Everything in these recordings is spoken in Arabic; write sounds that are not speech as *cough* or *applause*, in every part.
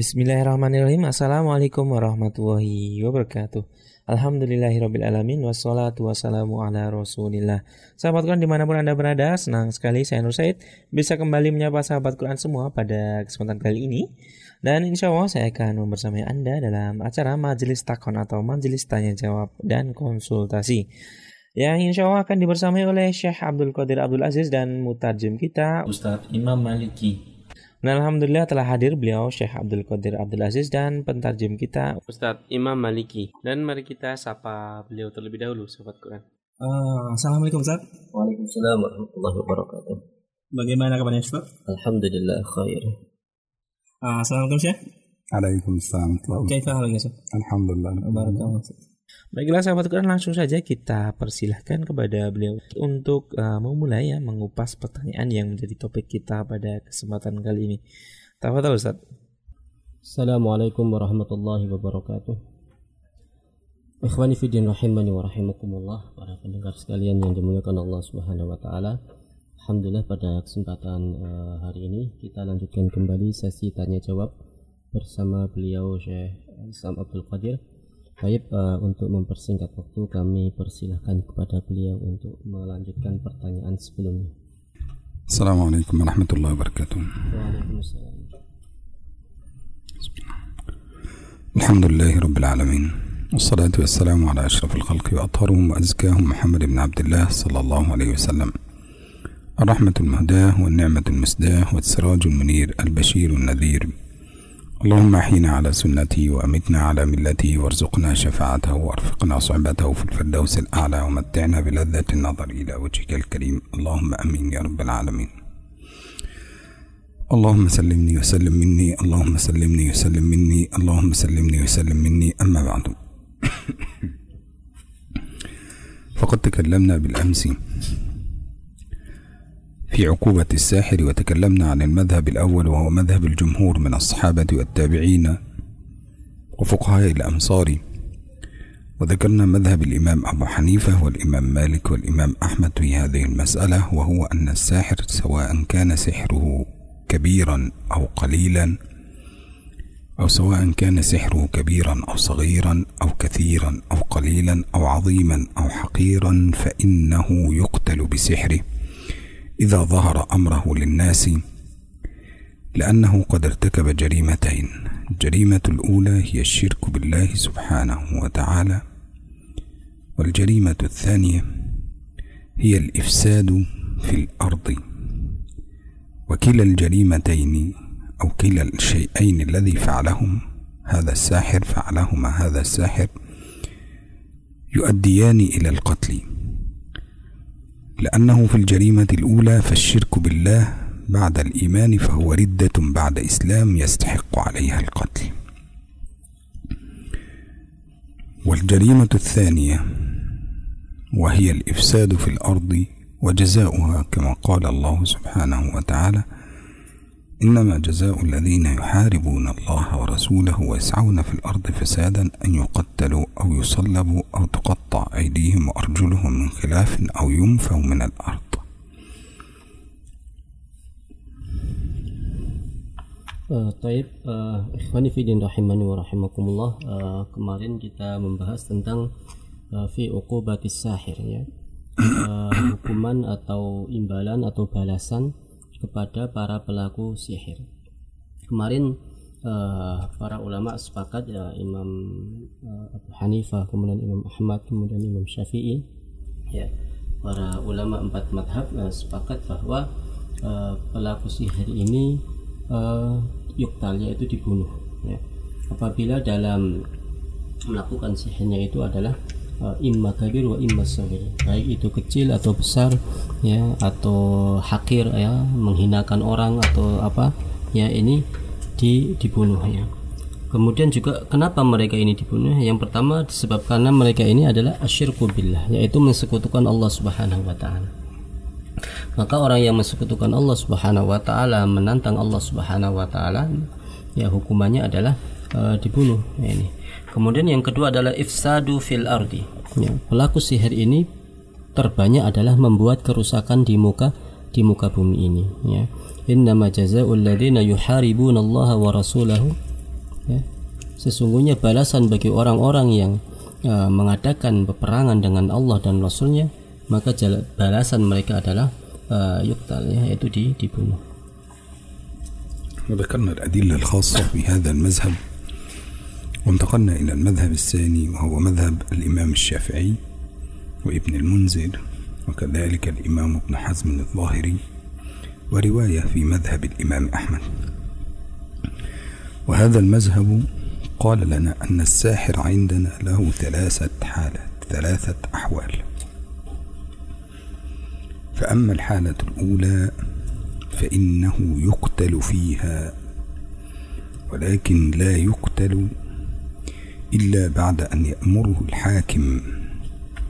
Bismillahirrahmanirrahim. Assalamualaikum warahmatullahi wabarakatuh. Alhamdulillahirrabbilalamin Wassalatu wassalamu ala rasulillah. Sahabat Quran di mana pun Anda berada Senang sekali saya Nur Said Bisa kembali menyapa sahabat Quran semua pada kesempatan kali ini. Dan insya Allah saya akan membersamai Anda dalam acara Majelis Takon atau Majelis Tanya Jawab dan Konsultasi. Yang insya Allah akan dibersamai oleh Syekh Abdul Qadir Abdul Aziz dan mutarjem kita Ustadz Imam Maliki dan Alhamdulillah telah hadir beliau Syekh Abdul Qadir Abdul Aziz dan pentarjem kita Ustadz Imam Maliki. Dan mari kita sapa beliau terlebih dahulu, Sobat Quran. Uh, Assalamualaikum Ustaz. Waalaikumsalam warahmatullahi wabarakatuh. Bagaimana kabarnya Ustaz? Alhamdulillah khair. Uh, Assalamualaikum Syekh. Waalaikumsalam. Kaifa halnya Syekh? Alhamdulillah. Barakallahu Baiklah sahabat Quran langsung saja kita persilahkan kepada beliau untuk uh, memulai ya mengupas pertanyaan yang menjadi topik kita pada kesempatan kali ini. Tafadhol Ustaz. Assalamualaikum warahmatullahi wabarakatuh. Ikhwani fi din rahimani wa rahimakumullah para pendengar sekalian yang dimuliakan Allah Subhanahu wa taala. Alhamdulillah pada kesempatan uh, hari ini kita lanjutkan kembali sesi tanya jawab bersama beliau Syekh Islam Abdul Qadir Baik, uh, untuk mempersingkat waktu kami persilahkan kepada beliau untuk melanjutkan pertanyaan sebelumnya. Assalamualaikum warahmatullahi wabarakatuh. Waalaikumsalam. الحمد لله رب العالمين والصلاة والسلام على أشرف الخلق وأطهرهم وأزكاهم محمد بن عبد الله صلى الله عليه وسلم الرحمة المهداة والنعمة المسداة والسراج المنير البشير النذير اللهم احينا على سنته وامتنا على ملته وارزقنا شفاعته وارفقنا صحبته في الفردوس الأعلى ومتعنا بلذة النظر إلى وجهك الكريم. اللهم آمين يا رب العالمين. اللهم سلمني وسلم مني اللهم سلمني وسلم مني اللهم سلمني وسلم مني. أما بعد. *coughs* فقد تكلمنا بالأمس في عقوبة الساحر وتكلمنا عن المذهب الأول وهو مذهب الجمهور من الصحابة والتابعين وفقهاء الأمصار وذكرنا مذهب الإمام أبو حنيفة والإمام مالك والإمام أحمد في هذه المسألة وهو أن الساحر سواء كان سحره كبيرا أو قليلا أو سواء كان سحره كبيرا أو صغيرا أو كثيرا أو قليلا أو عظيما أو حقيرا فإنه يقتل بسحره. إذا ظهر أمره للناس لأنه قد ارتكب جريمتين. الجريمة الأولى هي الشرك بالله سبحانه وتعالى والجريمة الثانية هي الإفساد في الأرض. وكلا الجريمتين أو كلا الشيئين الذي فعلهم هذا الساحر فعلهما هذا الساحر يؤديان إلى القتل. لأنه في الجريمة الأولى فالشرك بالله بعد الإيمان فهو ردة بعد إسلام يستحق عليها القتل. والجريمة الثانية وهي الإفساد في الأرض وجزاؤها كما قال الله سبحانه وتعالى إنما جزاء الذين يحاربون الله ورسوله ويسعون في الأرض فسادا أن يقتلوا أو يصلبوا أو تقطع أيديهم وأرجلهم من خلاف أو ينفوا من الأرض Uh, taib, uh, ikhwani fidin rahimani wa rahimakumullah uh, kemarin kita membahas tentang uh, fi uqubatis sahir ya uh, hukuman atau imbalan atau balasan kepada para pelaku sihir. Kemarin uh, para ulama sepakat ya Imam uh, Abu Hanifah, kemudian Imam Ahmad, kemudian Imam Syafi'i, ya para ulama empat madhab uh, sepakat bahwa uh, pelaku sihir ini uh, yuktalnya itu dibunuh. Ya. Apabila dalam melakukan sihirnya itu adalah uh, imma kabir wa imma sabir baik itu kecil atau besar ya atau hakir ya menghinakan orang atau apa ya ini di, dibunuh ya. Kemudian juga kenapa mereka ini dibunuh? Yang pertama disebabkan karena mereka ini adalah asyirku billah yaitu mensekutukan Allah subhanahu wa ta'ala. Maka orang yang mensekutukan Allah subhanahu wa ta'ala menantang Allah subhanahu wa ta'ala ya hukumannya adalah uh, dibunuh ya, ini Kemudian yang kedua adalah ifsadu fil ardi. Ya, pelaku sihir ini terbanyak adalah membuat kerusakan di muka di muka bumi ini ya. Innama jazaa'ul ladzina yuharibuna Allah wa rasulahu ya. sesungguhnya balasan bagi orang-orang yang uh, mengadakan peperangan dengan Allah dan Rasulnya maka balasan mereka adalah uh, yuktal ya yaitu di, dibunuh وذكرنا الأدلة الخاصة بهذا المذهب وانتقلنا إلى المذهب الثاني وهو مذهب الإمام الشافعي وابن المنذر وكذلك الإمام ابن حزم الظاهري ورواية في مذهب الإمام أحمد. وهذا المذهب قال لنا أن الساحر عندنا له ثلاثة حالات ثلاثة أحوال. فأما الحالة الأولى فإنه يقتل فيها ولكن لا يقتل إلا بعد أن يأمره الحاكم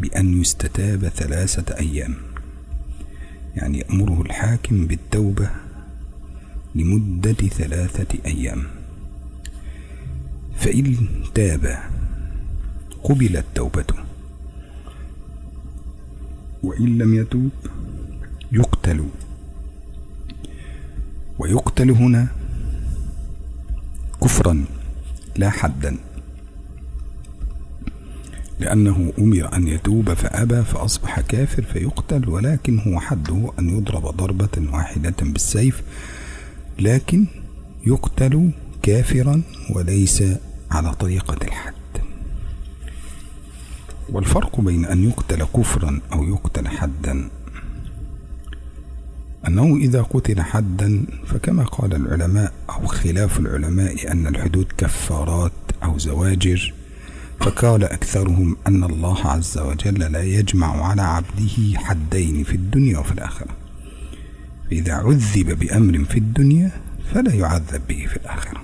بأن يستتاب ثلاثة أيام. يعني يأمره الحاكم بالتوبة لمدة ثلاثة أيام. فإن تاب قبلت توبته. وإن لم يتوب يقتل. ويقتل هنا كفرا لا حدا. لأنه أمر أن يتوب فأبى فأصبح كافر فيقتل ولكن هو حده أن يضرب ضربة واحدة بالسيف لكن يقتل كافرا وليس على طريقة الحد. والفرق بين أن يقتل كفرا أو يقتل حدا أنه إذا قتل حدا فكما قال العلماء أو خلاف العلماء أن الحدود كفارات أو زواجر فقال أكثرهم أن الله عز وجل لا يجمع على عبده حدين في الدنيا وفي الآخرة. فإذا عذب بأمر في الدنيا فلا يعذب به في الآخرة.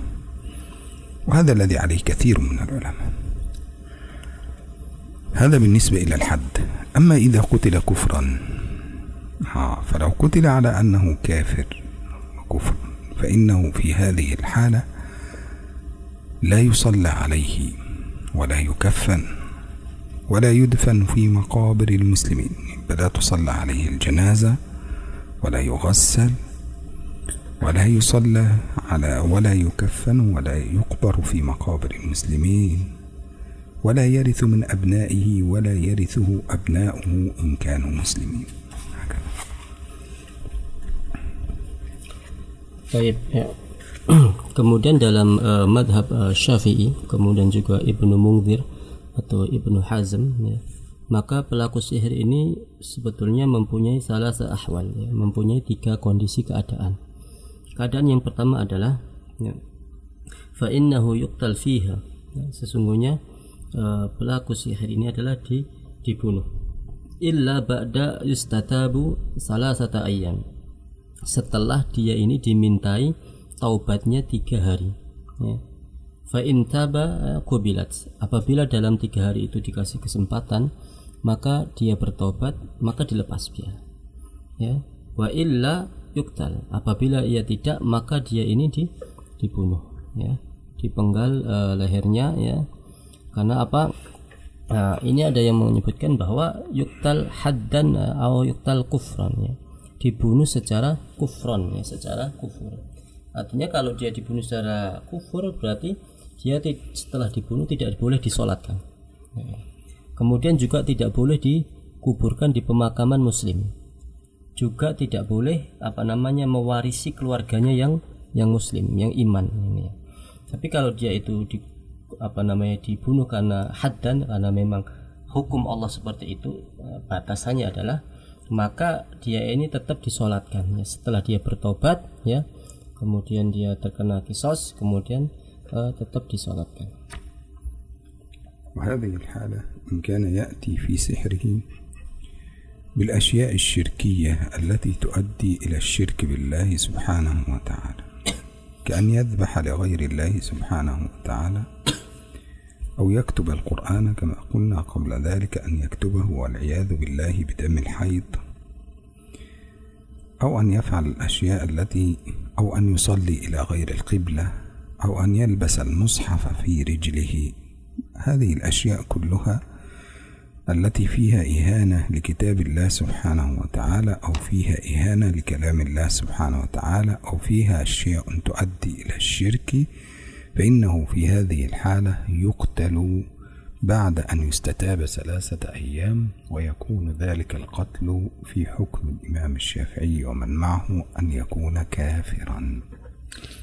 وهذا الذي عليه كثير من العلماء. هذا بالنسبة إلى الحد. أما إذا قتل كفرا ها فلو قتل على أنه كافر كفر فإنه في هذه الحالة لا يصلى عليه. ولا يكفن ولا يدفن في مقابر المسلمين. فلا تصلى عليه الجنازة ولا يغسل ولا يصلى على ولا يكفن ولا يقبر في مقابر المسلمين. ولا يرث من أبنائه ولا يرثه أبناؤه إن كانوا مسلمين. طيب *clears throat* kemudian dalam uh, madhab uh, syafi'i kemudian juga Ibnu Mungzir atau Ibnu Hazm ya, maka pelaku sihir ini sebetulnya mempunyai salah seahwal ya, mempunyai tiga kondisi keadaan. Keadaan yang pertama adalah ya, fa innahu yuqtal fiha ya, sesungguhnya uh, pelaku sihir ini adalah di, dibunuh. Illa ba'da yustatabu salah satu ayam setelah dia ini dimintai taubatnya tiga hari ya. fa intaba kubilat apabila dalam tiga hari itu dikasih kesempatan maka dia bertobat maka dilepas dia ya. Wa illa yuktal. Apabila ia tidak maka dia ini di, dibunuh ya. Dipenggal uh, lehernya ya. Karena apa? Nah, ini ada yang menyebutkan bahwa yuktal haddan atau yuktal kufran ya. Dibunuh secara kufron ya secara kufur artinya kalau dia dibunuh secara kufur berarti dia setelah dibunuh tidak boleh disolatkan. Kemudian juga tidak boleh dikuburkan di pemakaman muslim. Juga tidak boleh apa namanya mewarisi keluarganya yang yang muslim yang iman ini. Tapi kalau dia itu di, apa namanya dibunuh karena haddan karena memang hukum Allah seperti itu eh, batasannya adalah maka dia ini tetap disolatkan. Ya. setelah dia bertobat ya kemudian dia terkena kisos kemudian uh, tetap disolatkan. وهذه الحالة إن كان يأتي في سحره بالأشياء الشركية التي تؤدي إلى الشرك بالله سبحانه وتعالى. كأن يذبح لغير الله سبحانه وتعالى أو يكتب القرآن كما قلنا قبل ذلك أن يكتبه والعياذ بالله بدم الحيض. أو أن يفعل الأشياء التي أو أن يصلي إلى غير القبلة أو أن يلبس المصحف في رجله. هذه الأشياء كلها التي فيها إهانة لكتاب الله سبحانه وتعالى أو فيها إهانة لكلام الله سبحانه وتعالى أو فيها أشياء تؤدي إلى الشرك فإنه في هذه الحالة يقتل بعد أن يستتاب ثلاثة أيام ويكون ذلك القتل في حكم الإمام الشافعي ومن معه أن يكون كافرا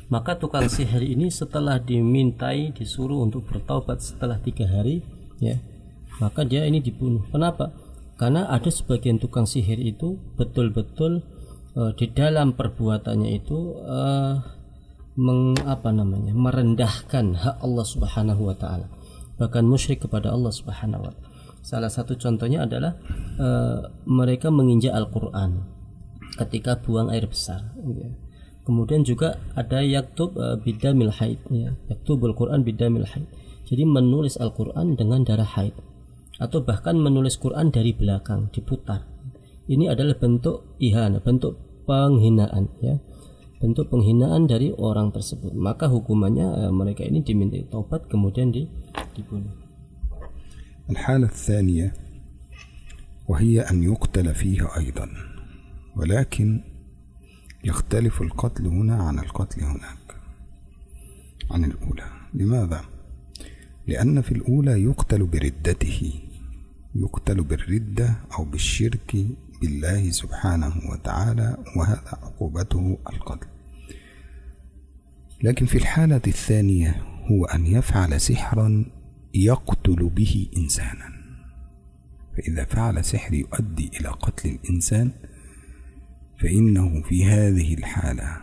maka tukang sihir ini setelah dimintai disuruh untuk bertaubat setelah tiga hari ya maka dia ini dibunuh kenapa karena ada sebagian tukang sihir itu betul-betul uh, di dalam perbuatannya itu uh, meng, apa namanya merendahkan hak Allah Subhanahu wa taala bahkan musyrik kepada Allah Subhanahu wa taala. Salah satu contohnya adalah uh, mereka menginjak Al-Qur'an ketika buang air besar ya. Kemudian juga ada yaktub uh, bidamil haid ya. Yaktubul Quran bidamil haid. Jadi menulis Al-Quran dengan darah haid atau bahkan menulis Quran dari belakang diputar. Ini adalah bentuk ihana bentuk penghinaan ya bentuk penghinaan dari orang tersebut. Maka hukumannya uh, mereka ini diminta taubat kemudian di, dibunuh. الحالة الثانية وهي أن يقتل فيها أيضا. ولكن يختلف القتل هنا عن القتل هناك عن الأولى. لماذا؟ لأن في الأولى يقتل بردته يقتل بالردة أو بالشرك بالله سبحانه وتعالى وهذا عقوبته القتل. لكن في الحالة الثانية هو أن يفعل سحرا يقتل به إنسانا. فإذا فعل سحر يؤدي إلى قتل الإنسان فإنه في هذه الحالة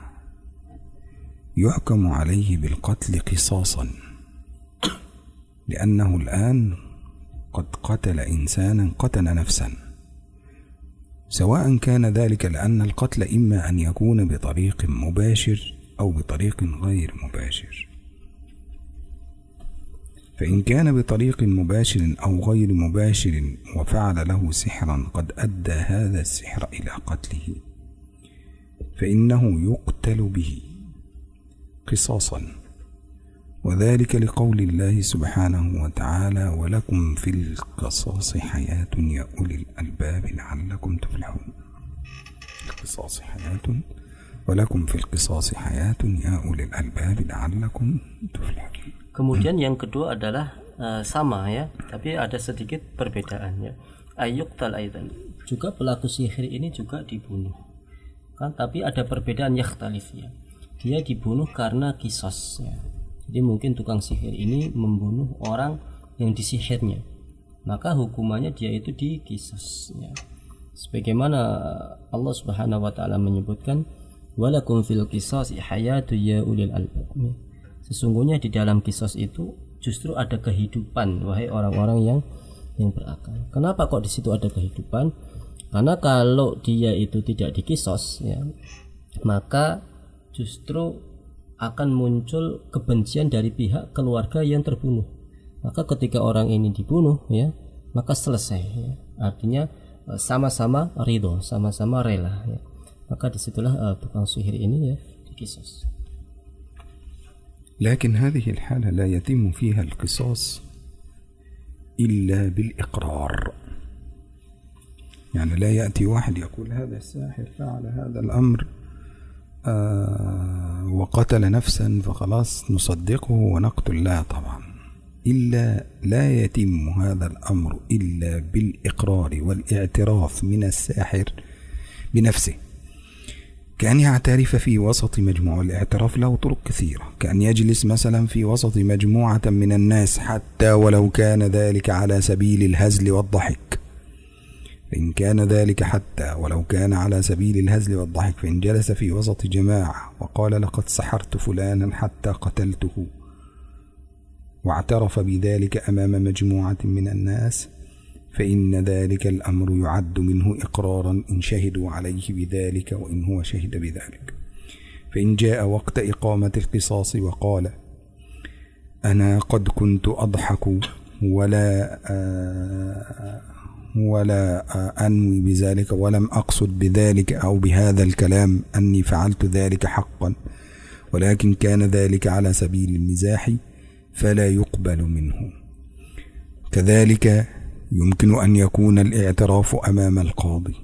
يحكم عليه بالقتل قصاصا لأنه الآن قد قتل إنسانا قتل نفسا. سواء كان ذلك لأن القتل إما أن يكون بطريق مباشر أو بطريق غير مباشر. فإن كان بطريق مباشر أو غير مباشر وفعل له سحرا قد أدى هذا السحر إلى قتله. فإنه يقتل به قصاصا. وذلك لقول الله سبحانه وتعالى ولكم في القصاص حياة يا أولي الألباب لعلكم تفلحون. القصاص حياة ولكم في القصاص حياة يا أولي الألباب لعلكم تفلحون Kemudian yang kedua adalah eh, sama ya, tapi ada sedikit perbedaan ya. Ayuk tal. Juga pelaku sihir ini juga dibunuh. Kan tapi ada perbedaan yakhtalif ya. Dia dibunuh karena kisos. Ya. Jadi mungkin tukang sihir ini membunuh orang yang disihirnya. Maka hukumannya dia itu dikisos ya. Sebagaimana Allah Subhanahu wa taala menyebutkan walakum fil qisas hayatu ya ulil albab ya. sesungguhnya di dalam kisos itu justru ada kehidupan wahai orang-orang yang yang berakal kenapa kok di situ ada kehidupan karena kalau dia itu tidak dikisos ya maka justru akan muncul kebencian dari pihak keluarga yang terbunuh maka ketika orang ini dibunuh ya maka selesai ya. artinya eh, sama-sama ridho sama-sama rela ya. Maka disitulah uh, tukang sihir ini ya dikisos. لكن هذه الحالة لا يتم فيها القصاص إلا بالإقرار يعني لا يأتي واحد يقول هذا الساحر فعل هذا الأمر وقتل نفسا فخلاص نصدقه ونقتل لا طبعا إلا لا يتم هذا الأمر إلا بالإقرار والاعتراف من الساحر بنفسه كأن يعترف في وسط مجموعة الاعتراف له طرق كثيرة كأن يجلس مثلا في وسط مجموعة من الناس حتى ولو كان ذلك على سبيل الهزل والضحك. فإن كان ذلك حتى ولو كان على سبيل الهزل والضحك فإن جلس في وسط جماعة وقال لقد سحرت فلانا حتى قتلته واعترف بذلك أمام مجموعة من الناس فإن ذلك الأمر يعد منه إقرارا إن شهدوا عليه بذلك وإن هو شهد بذلك. فإن جاء وقت إقامة القصاص وقال أنا قد كنت أضحك ولا ولا أنوي بذلك ولم أقصد بذلك أو بهذا الكلام أني فعلت ذلك حقا ولكن كان ذلك على سبيل المزاح فلا يقبل منه. كذلك يمكن أن يكون الاعتراف أمام القاضي.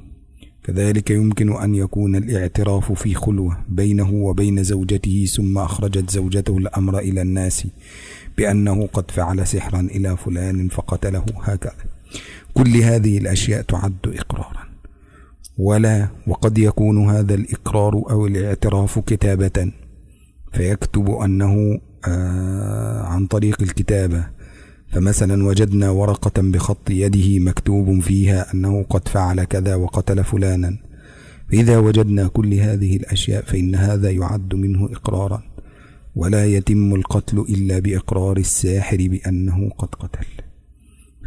كذلك يمكن أن يكون الاعتراف في خلوة بينه وبين زوجته ثم أخرجت زوجته الأمر إلى الناس بأنه قد فعل سحرا إلى فلان فقتله. هكذا. كل هذه الأشياء تعد إقرارا. ولا وقد يكون هذا الإقرار أو الاعتراف كتابة. فيكتب أنه آه عن طريق الكتابة فمثلا وجدنا ورقة بخط يده مكتوب فيها أنه قد فعل كذا وقتل فلانا. فإذا وجدنا كل هذه الأشياء فإن هذا يعد منه إقرارا. ولا يتم القتل إلا بإقرار الساحر بأنه قد قتل.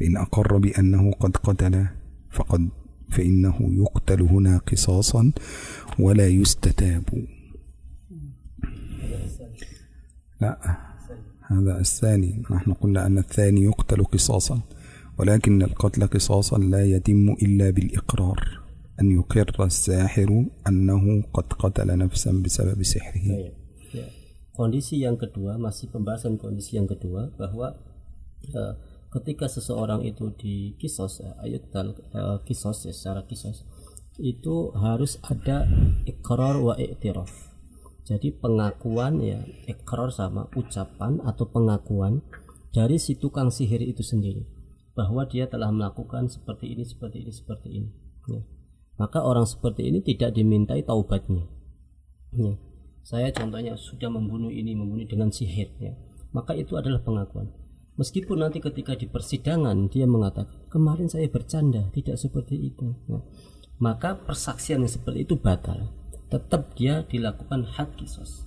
فإن أقر بأنه قد قتل فقد فإنه يقتل هنا قصاصا ولا يستتاب. لا. هذا الثاني نحن قلنا أن الثاني يقتل قصاصا ولكن القتل قصاصا لا يتم إلا بالإقرار أن يقر الساحر أنه قد قتل نفسا بسبب سحره Kondisi yang kedua masih pembahasan kondisi yang kedua bahwa uh, ketika seseorang itu di kisos ya, ayat uh, kisos ya, secara kisos itu harus ada ikrar wa iktiraf jadi pengakuan ya ikrar sama ucapan atau pengakuan dari si tukang sihir itu sendiri. Bahwa dia telah melakukan seperti ini seperti ini seperti ini. Ya. maka orang seperti ini tidak dimintai taubatnya. Ya. saya contohnya sudah membunuh ini membunuh dengan sihir ya. Maka itu adalah pengakuan. Meskipun nanti ketika di persidangan dia mengatakan kemarin saya bercanda tidak seperti itu. Ya. maka persaksian yang seperti itu batal tetap dia dilakukan had kisos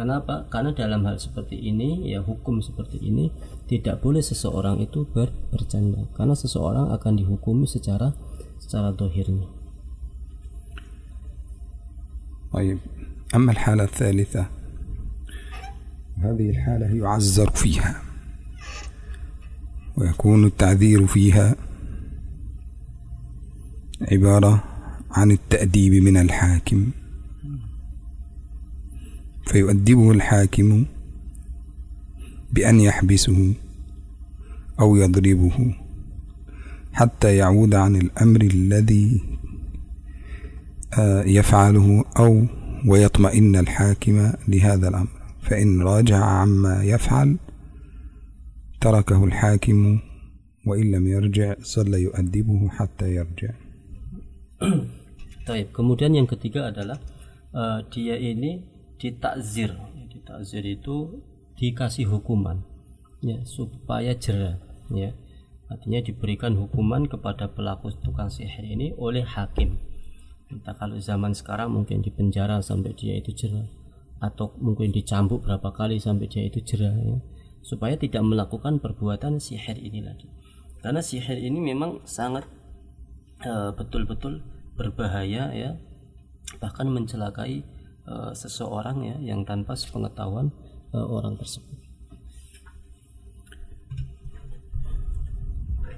karena apa? Karena dalam hal seperti ini ya hukum seperti ini tidak boleh seseorang itu ber, bercanda karena seseorang akan dihukumi secara secara dohirnya. طيب أما الحالة الثالثة هذه الحالة يعذر فيها ويكون التعذير فيها عبارة عن التأديب من الحاكم. فيؤدبه الحاكم بأن يحبسه أو يضربه حتى يعود عن الأمر الذي يفعله أو ويطمئن الحاكم لهذا الأمر. فإن راجع عما يفعل تركه الحاكم وإن لم يرجع ظل يؤدبه حتى يرجع. Taib. Kemudian yang ketiga adalah uh, dia ini ditakzir. Ditakzir itu dikasih hukuman ya supaya jerah ya. Artinya diberikan hukuman kepada pelaku tukang sihir ini oleh hakim. Entah kalau zaman sekarang mungkin dipenjara sampai dia itu jerah atau mungkin dicambuk berapa kali sampai dia itu jerah ya. Supaya tidak melakukan perbuatan sihir ini lagi. Karena sihir ini memang sangat uh, betul-betul berbahaya ya. Bahkan mencelakai uh, seseorang ya yang tanpa sepengetahuan uh, orang tersebut.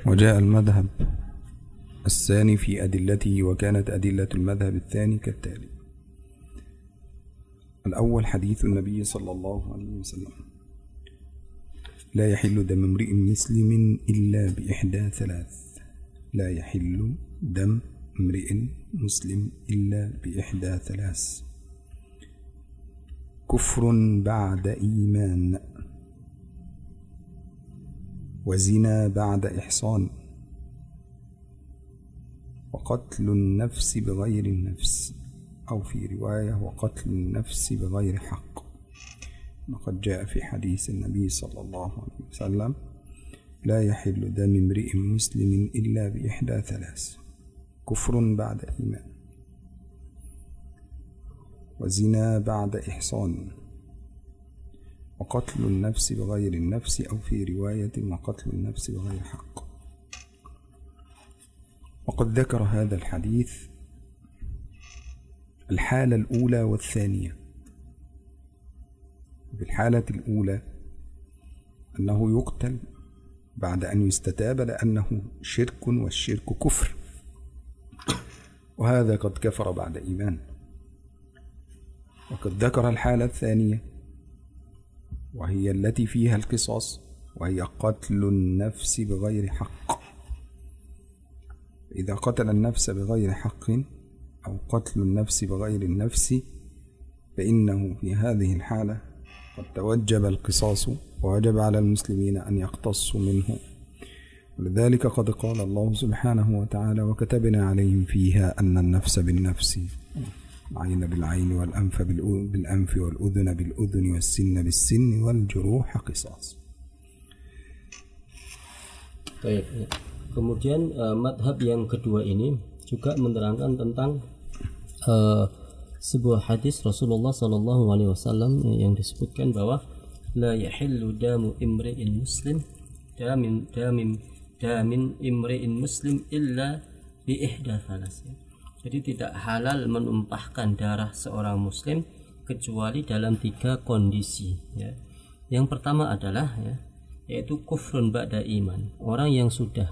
وجاء المذهب الثاني في أدلته وكانت أدلة المذهب الثاني كالتالي. الأول حديث النبي صلى الله عليه وسلم لا يحل دم امرئ مسلم إلا بإحدى ثلاث. لا يحل دم امرئ مسلم إلا بإحدى ثلاث. كفر بعد إيمان. وزنا بعد إحصان. وقتل النفس بغير النفس. أو في رواية وقتل النفس بغير حق. وقد جاء في حديث النبي صلى الله عليه وسلم لا يحل دم امرئ مسلم إلا بإحدى ثلاث. كفر بعد إيمان. وزنا بعد إحصان. وقتل النفس بغير النفس أو في رواية وقتل النفس بغير حق. وقد ذكر هذا الحديث الحالة الأولى والثانية. في الحالة الأولى أنه يقتل بعد أن يستتاب لأنه شرك والشرك كفر. وهذا قد كفر بعد إيمان. وقد ذكر الحالة الثانية وهي التي فيها القصاص وهي قتل النفس بغير حق. إذا قتل النفس بغير حق أو قتل النفس بغير النفس فإنه في هذه الحالة قد توجب القصاص ووجب على المسلمين أن يقتصوا منه. ولذلك قد قال الله سبحانه وتعالى وكتبنا عليهم فيها أن النفس بالنفس العين بالعين والأنف بالأنف والأذن بالأذن والسن بالسن والجروح قصاص ya. Kemudian uh, madhab yang kedua ini juga menerangkan tentang uh, sebuah hadis Rasulullah Shallallahu Alaihi Wasallam yang disebutkan bahwa la yahillu damu imri'in muslim damin damin damin imri'in muslim illa bi ihda thalas. Jadi tidak halal menumpahkan darah seorang muslim kecuali dalam tiga kondisi ya. Yang pertama adalah ya, yaitu kufrun ba'da iman orang yang sudah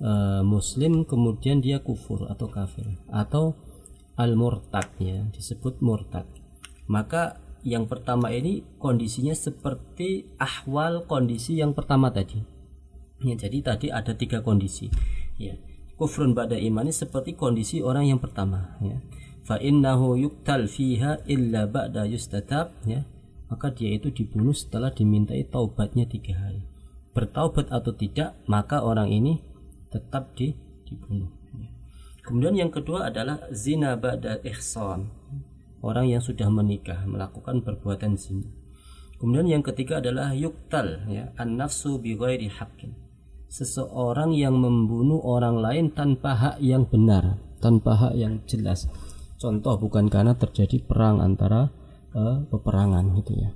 uh, muslim kemudian dia kufur atau kafir atau al murtad ya disebut murtad maka yang pertama ini kondisinya seperti ahwal kondisi yang pertama tadi ya jadi tadi ada tiga kondisi. Ya kufrun ba'da iman ini seperti kondisi orang yang pertama ya. Fa innahu yuktal fiha illa ba'da yustatab ya. Maka dia itu dibunuh setelah dimintai taubatnya tiga hari. Bertaubat atau tidak maka orang ini tetap di, dibunuh kemudian yang kedua adalah zina ba'da ihsan. Orang yang sudah menikah melakukan perbuatan zina. Kemudian yang ketiga adalah yuktal ya. An nafsu bi ghairi haqqin seseorang yang membunuh orang lain tanpa hak yang benar tanpa hak yang jelas. Contoh bukan karena terjadi perang antara uh, peperangan gitu ya.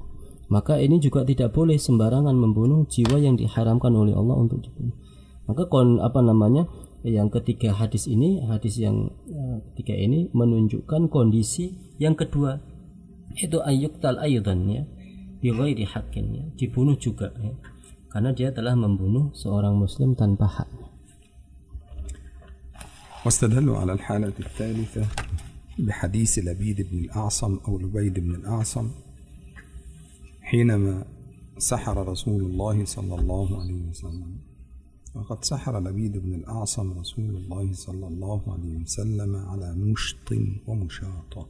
Maka ini juga tidak boleh sembarangan membunuh jiwa yang diharamkan oleh Allah untuk dibunuh. Maka kon apa namanya yang ketiga hadis ini hadis yang uh, ketiga ini menunjukkan kondisi yang kedua itu ayyuktal aydan ya bi ghairi ya dibunuh juga ya karena dia telah membunuh seorang muslim tanpa hak. واستدلوا على الحالة الثالثة بحديث لبيد بن الأعصم أو لبيد بن الأعصم حينما سحر رسول الله صلى الله عليه وسلم. وقد سحر لبيد بن الأعصم رسول الله صلى الله عليه وسلم على مشط ومشاطة.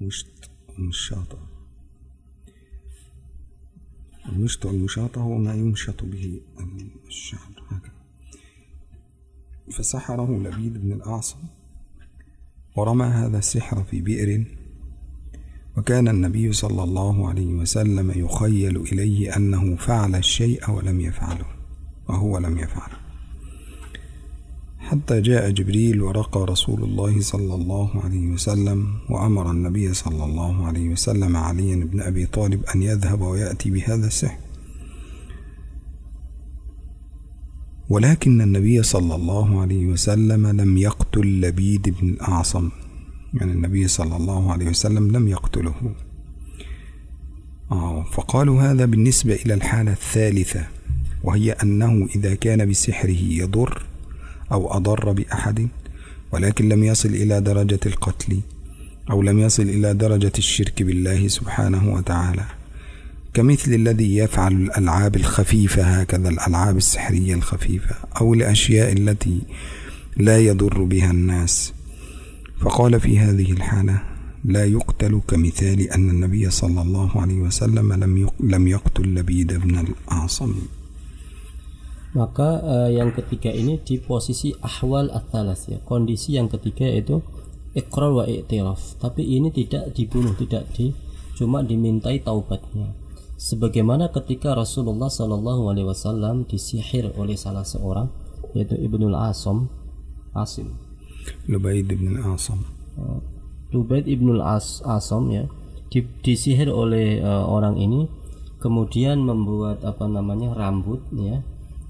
مشط ومشاطة. المشط والمشاطة هو ما يمشط به الشعر هكذا. فسحره لبيد بن الأعصم ورمى هذا السحر في بئر وكان النبي صلى الله عليه وسلم يخيل إليه أنه فعل الشيء ولم يفعله وهو لم يفعله. حتى جاء جبريل ورقى رسول الله صلى الله عليه وسلم وأمر النبي صلى الله عليه وسلم عليا بن أبي طالب أن يذهب ويأتي بهذا السحر. ولكن النبي صلى الله عليه وسلم لم يقتل لبيد بن الأعصم. يعني النبي صلى الله عليه وسلم لم يقتله. آه فقالوا هذا بالنسبة إلى الحالة الثالثة وهي أنه إذا كان بسحره يضر أو أضر بأحد ولكن لم يصل إلى درجة القتل أو لم يصل إلى درجة الشرك بالله سبحانه وتعالى. كمثل الذي يفعل الألعاب الخفيفة هكذا الألعاب السحرية الخفيفة أو الأشياء التي لا يضر بها الناس. فقال في هذه الحالة لا يقتل كمثال أن النبي صلى الله عليه وسلم لم يقتل لبيد بن الأعصم. Maka uh, yang ketiga ini di posisi ahwal atalas ya. Kondisi yang ketiga itu ikrar wa i'tiraf. Tapi ini tidak dibunuh tidak di cuma dimintai taubatnya. Sebagaimana ketika Rasulullah Shallallahu Alaihi Wasallam disihir oleh salah seorang yaitu Ibnul Asom Asim. Lubaid ibn Asom uh, Lubaid ibnul As Asom ya di, disihir oleh uh, orang ini kemudian membuat apa namanya rambut ya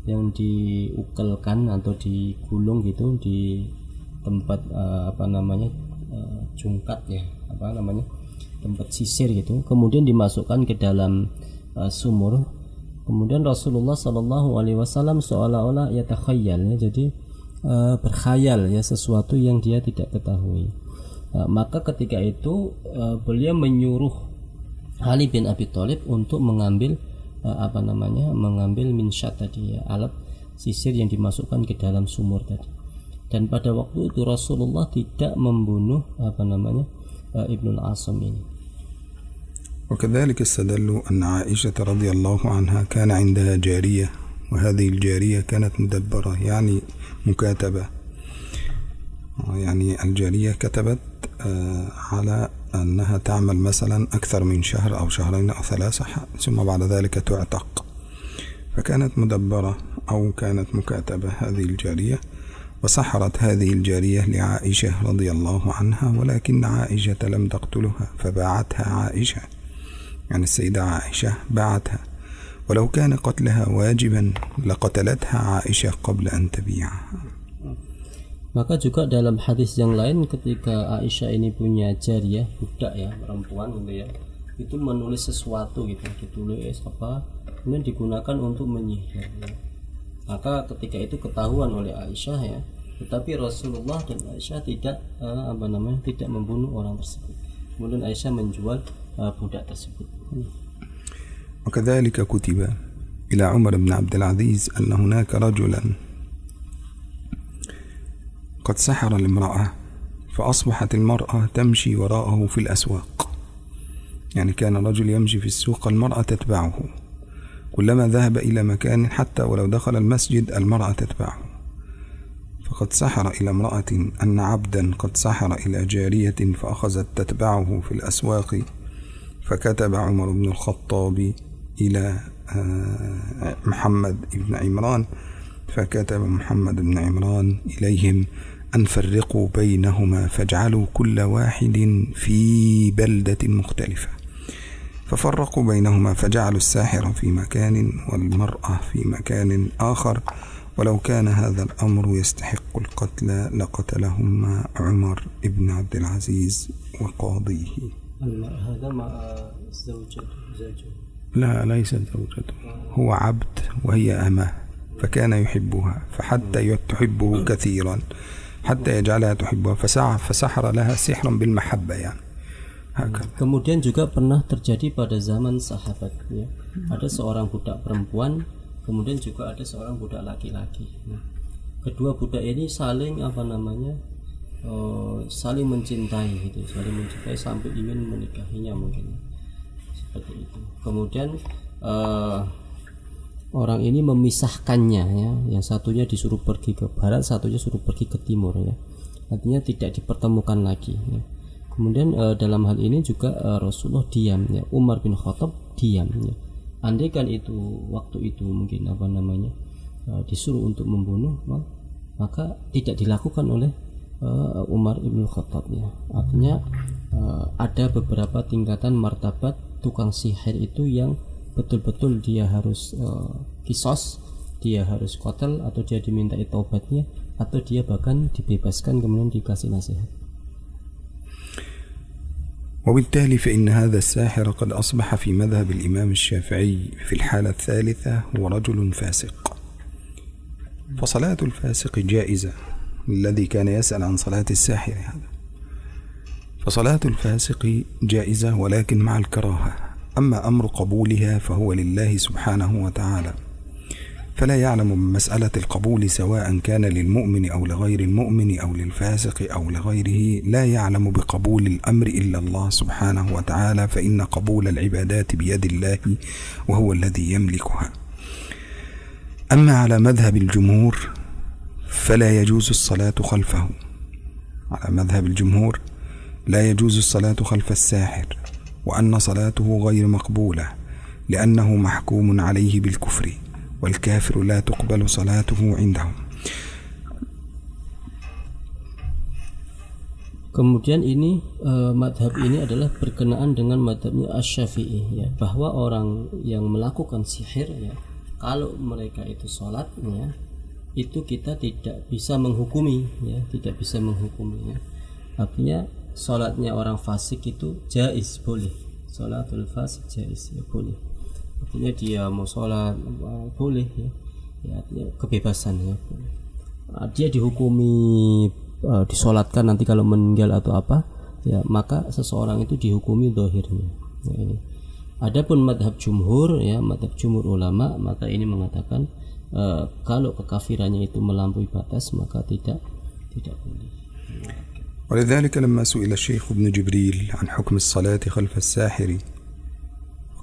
yang diukelkan atau digulung gitu di tempat uh, apa namanya uh, jungkat ya apa namanya tempat sisir gitu kemudian dimasukkan ke dalam uh, sumur. Kemudian Rasulullah Shallallahu Alaihi Wasallam seolah-olah ya takhayyal ya jadi uh, berkhayal ya sesuatu yang dia tidak ketahui. Uh, maka ketika itu uh, beliau menyuruh Ali bin Abi Thalib untuk mengambil apa namanya mengambil minsyat tadi ya alat sisir yang dimasukkan ke dalam sumur tadi dan pada waktu itu Rasulullah tidak membunuh apa namanya uh, Ibnul Asam ini وكذلك استدلوا أن عائشة رضي الله عنها كان عندها جارية وهذه الجارية كانت مدبرة يعني مكاتبة يعني الجارية كتبت آه، على أنها تعمل مثلا أكثر من شهر أو شهرين أو ثلاثة ثم بعد ذلك تعتق. فكانت مدبرة أو كانت مكاتبة هذه الجارية وسحرت هذه الجارية لعائشة رضي الله عنها ولكن عائشة لم تقتلها فباعتها عائشة. يعني السيدة عائشة باعتها. ولو كان قتلها واجبا لقتلتها عائشة قبل أن تبيعها. Maka juga dalam hadis yang lain ketika Aisyah ini punya jariah budak ya perempuan gitu ya itu menulis sesuatu gitu ditulis apa kemudian digunakan untuk menyihir ya. maka ketika itu ketahuan oleh Aisyah ya tetapi Rasulullah dan Aisyah tidak uh, apa namanya tidak membunuh orang tersebut kemudian Aisyah menjual uh, budak tersebut وكذلك كتب إلى عمر بن عبد العزيز أن هناك رجلا قد سحر المرأة فأصبحت المرأة تمشي وراءه في الأسواق. يعني كان رجل يمشي في السوق المرأة تتبعه. كلما ذهب إلى مكان حتى ولو دخل المسجد المرأة تتبعه. فقد سحر إلى امرأة أن عبدا قد سحر إلى جارية فأخذت تتبعه في الأسواق. فكتب عمر بن الخطاب إلى آه، محمد بن عمران. فكتب محمد بن عمران إليهم. أن فرقوا بينهما فاجعلوا كل واحد في بلدة مختلفة. ففرقوا بينهما فجعلوا الساحر في مكان والمرأة في مكان آخر. ولو كان هذا الأمر يستحق القتل لقتلهما عمر بن عبد العزيز وقاضيه. هذا مع زوجته زوجه لا ليست زوجته. هو عبد وهي أمة فكان يحبها فحتى تحبه كثيرا. hatta يجعلها tuhibbu fasahara فسحر لها bil mahabbah يعني Kemudian juga pernah terjadi pada zaman sahabat ya. Ada seorang budak perempuan, kemudian juga ada seorang budak laki-laki. Nah, kedua budak ini saling apa namanya? Uh, saling mencintai gitu, saling mencintai sampai ingin menikahinya mungkin. Seperti itu. Kemudian uh, orang ini memisahkannya ya. Yang satunya disuruh pergi ke barat satunya suruh pergi ke timur ya. Artinya tidak dipertemukan lagi ya. kemudian uh, dalam hal ini juga uh, Rasulullah diam ya. Umar bin Khattab diam ya. Andai kan itu waktu itu mungkin apa namanya uh, disuruh untuk membunuh maka tidak dilakukan oleh uh, Umar bin Khattab ya. Artinya uh, ada beberapa tingkatan martabat tukang sihir itu yang betul-betul dia harus uh, kisos dia harus kotel atau dia diminta taubatnya atau dia bahkan dibebaskan kemudian dikasih nasihat. وبالتالي فإن هذا الساحر قد أصبح في مذهب الإمام الشافعي في الحالة الثالثة هو رجل فاسق. فصلاة الفاسق جائزة الذي كان يسأل عن صلاة الساحر هذا. فصلاة الفاسق جائزة ولكن مع الكراهة. أما أمر قبولها فهو لله سبحانه وتعالى. فلا يعلم بمسألة القبول سواء كان للمؤمن أو لغير المؤمن أو للفاسق أو لغيره لا يعلم بقبول الأمر إلا الله سبحانه وتعالى فإن قبول العبادات بيد الله وهو الذي يملكها. أما على مذهب الجمهور فلا يجوز الصلاة خلفه. على مذهب الجمهور لا يجوز الصلاة خلف الساحر. وأن صلاته غير مقبولة لأنه محكوم عليه بالكفر والكافر لا تقبل صلاته عندهم Kemudian ini uh, madhab ini adalah berkenaan dengan madhabnya Asy-Syafi'i ya bahwa orang yang melakukan sihir ya kalau mereka itu sholat ya itu kita tidak bisa menghukumi ya tidak bisa menghukumi ya artinya sholatnya orang fasik itu jais boleh. Sholatul fasik jais ya boleh. Artinya dia mau sholat boleh ya, ya artinya kebebasan ya. Boleh nah, dia dihukumi uh, disolatkan nanti kalau meninggal atau apa ya maka seseorang itu dihukumi dohirnya. Ya, ini. Adapun madhab jumhur ya madhab jumhur ulama maka ini mengatakan uh, kalau kekafirannya itu melampaui batas maka tidak tidak boleh ولذلك لما سئل الشيخ ابن جبريل عن حكم الصلاة خلف الساحر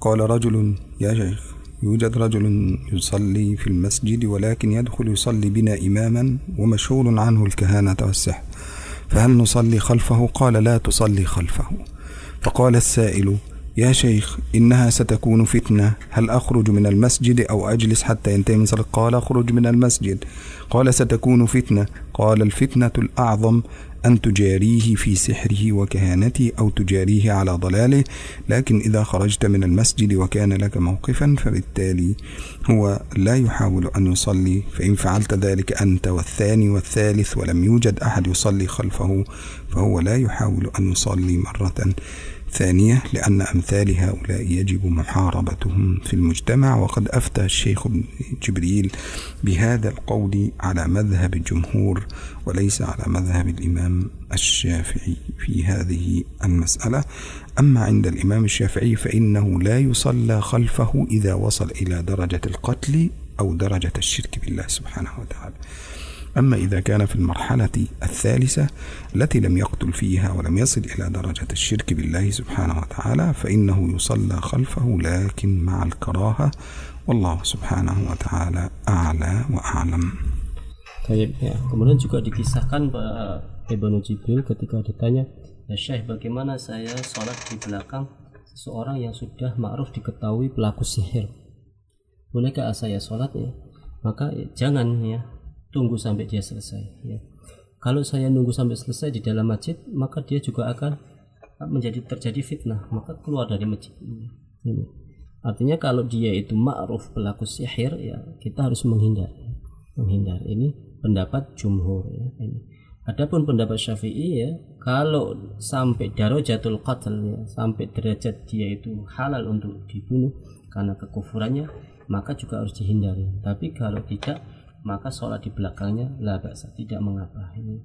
قال رجل يا شيخ يوجد رجل يصلي في المسجد ولكن يدخل يصلي بنا إماما ومشهور عنه الكهانة والسحر فهل نصلي خلفه؟ قال لا تصلي خلفه. فقال السائل يا شيخ إنها ستكون فتنة هل أخرج من المسجد أو أجلس حتى ينتهي من صلاة؟ قال أخرج من المسجد. قال ستكون فتنة. قال الفتنة الأعظم أن تجاريه في سحره وكهانته أو تجاريه على ضلاله لكن إذا خرجت من المسجد وكان لك موقفا فبالتالي هو لا يحاول أن يصلي فإن فعلت ذلك أنت والثاني والثالث ولم يوجد أحد يصلي خلفه فهو لا يحاول أن يصلي مرة. ثانية لأن أمثال هؤلاء يجب محاربتهم في المجتمع وقد أفتى الشيخ جبريل بهذا القول على مذهب الجمهور وليس على مذهب الإمام الشافعي في هذه المسألة. أما عند الإمام الشافعي فإنه لا يصلى خلفه إذا وصل إلى درجة القتل أو درجة الشرك بالله سبحانه وتعالى. أما إذا كان في المرحلة الثالثة التي لم يقتل فيها ولم يصل إلى درجة الشرك بالله سبحانه وتعالى فإنه يصلى خلفه لكن مع الكراهة والله سبحانه وتعالى أعلى وأعلم Baik, ya. Kemudian juga dikisahkan Pak Ibnu Jibril ketika ditanya, ya Syekh bagaimana saya sholat di belakang seseorang yang sudah ma'ruf diketahui pelaku sihir. Bolehkah saya sholat ya? Maka jangan ya, tunggu sampai dia selesai ya. Kalau saya nunggu sampai selesai di dalam masjid, maka dia juga akan menjadi terjadi fitnah, maka keluar dari masjid ini. Ini. Artinya kalau dia itu ma'ruf pelaku sihir ya kita harus menghindar. Menghindar ini pendapat jumhur ya ini. Adapun pendapat Syafi'i ya, kalau sampai darajatul qatl ya, sampai derajat dia itu halal untuk dibunuh karena kekufurannya, maka juga harus dihindari. Tapi kalau tidak, maka sholat di belakangnya lah tidak mengapa ini.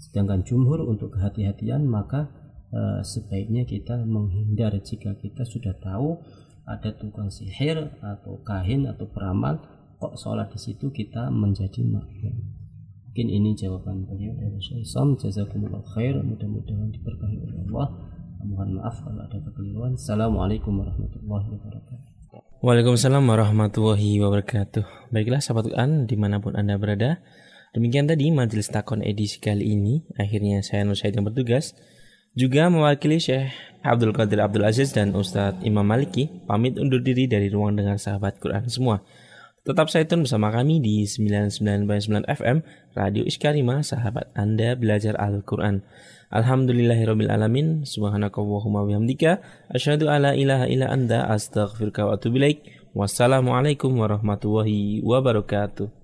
Sedangkan jumhur untuk kehati-hatian maka e, sebaiknya kita menghindar jika kita sudah tahu ada tukang sihir atau kahin atau peramal kok sholat di situ kita menjadi makmum. Mungkin ini jawaban beliau dari Syekh Sam. Jazakumullah khair. Mudah-mudahan diberkahi oleh Allah. Mohon maaf kalau ada kekeliruan. Assalamualaikum warahmatullahi wabarakatuh. Waalaikumsalam warahmatullahi wabarakatuh. Baiklah sahabat Quran di mana pun anda berada. Demikian tadi majelis takon edisi kali ini. Akhirnya saya Nur Syed yang bertugas. Juga mewakili Syekh Abdul Qadir Abdul Aziz dan Ustadz Imam Maliki pamit undur diri dari ruang dengan sahabat Quran semua. Tetap saya tune bersama kami di 99.9 FM Radio Iskarima, sahabat Anda belajar Al-Quran. Alhamdulillahirrabbilalamin, subhanakallahumma bihamdika, asyhadu ala ilaha illa anda, astaghfirka wa atubu Wassalamualaikum warahmatullahi wabarakatuh.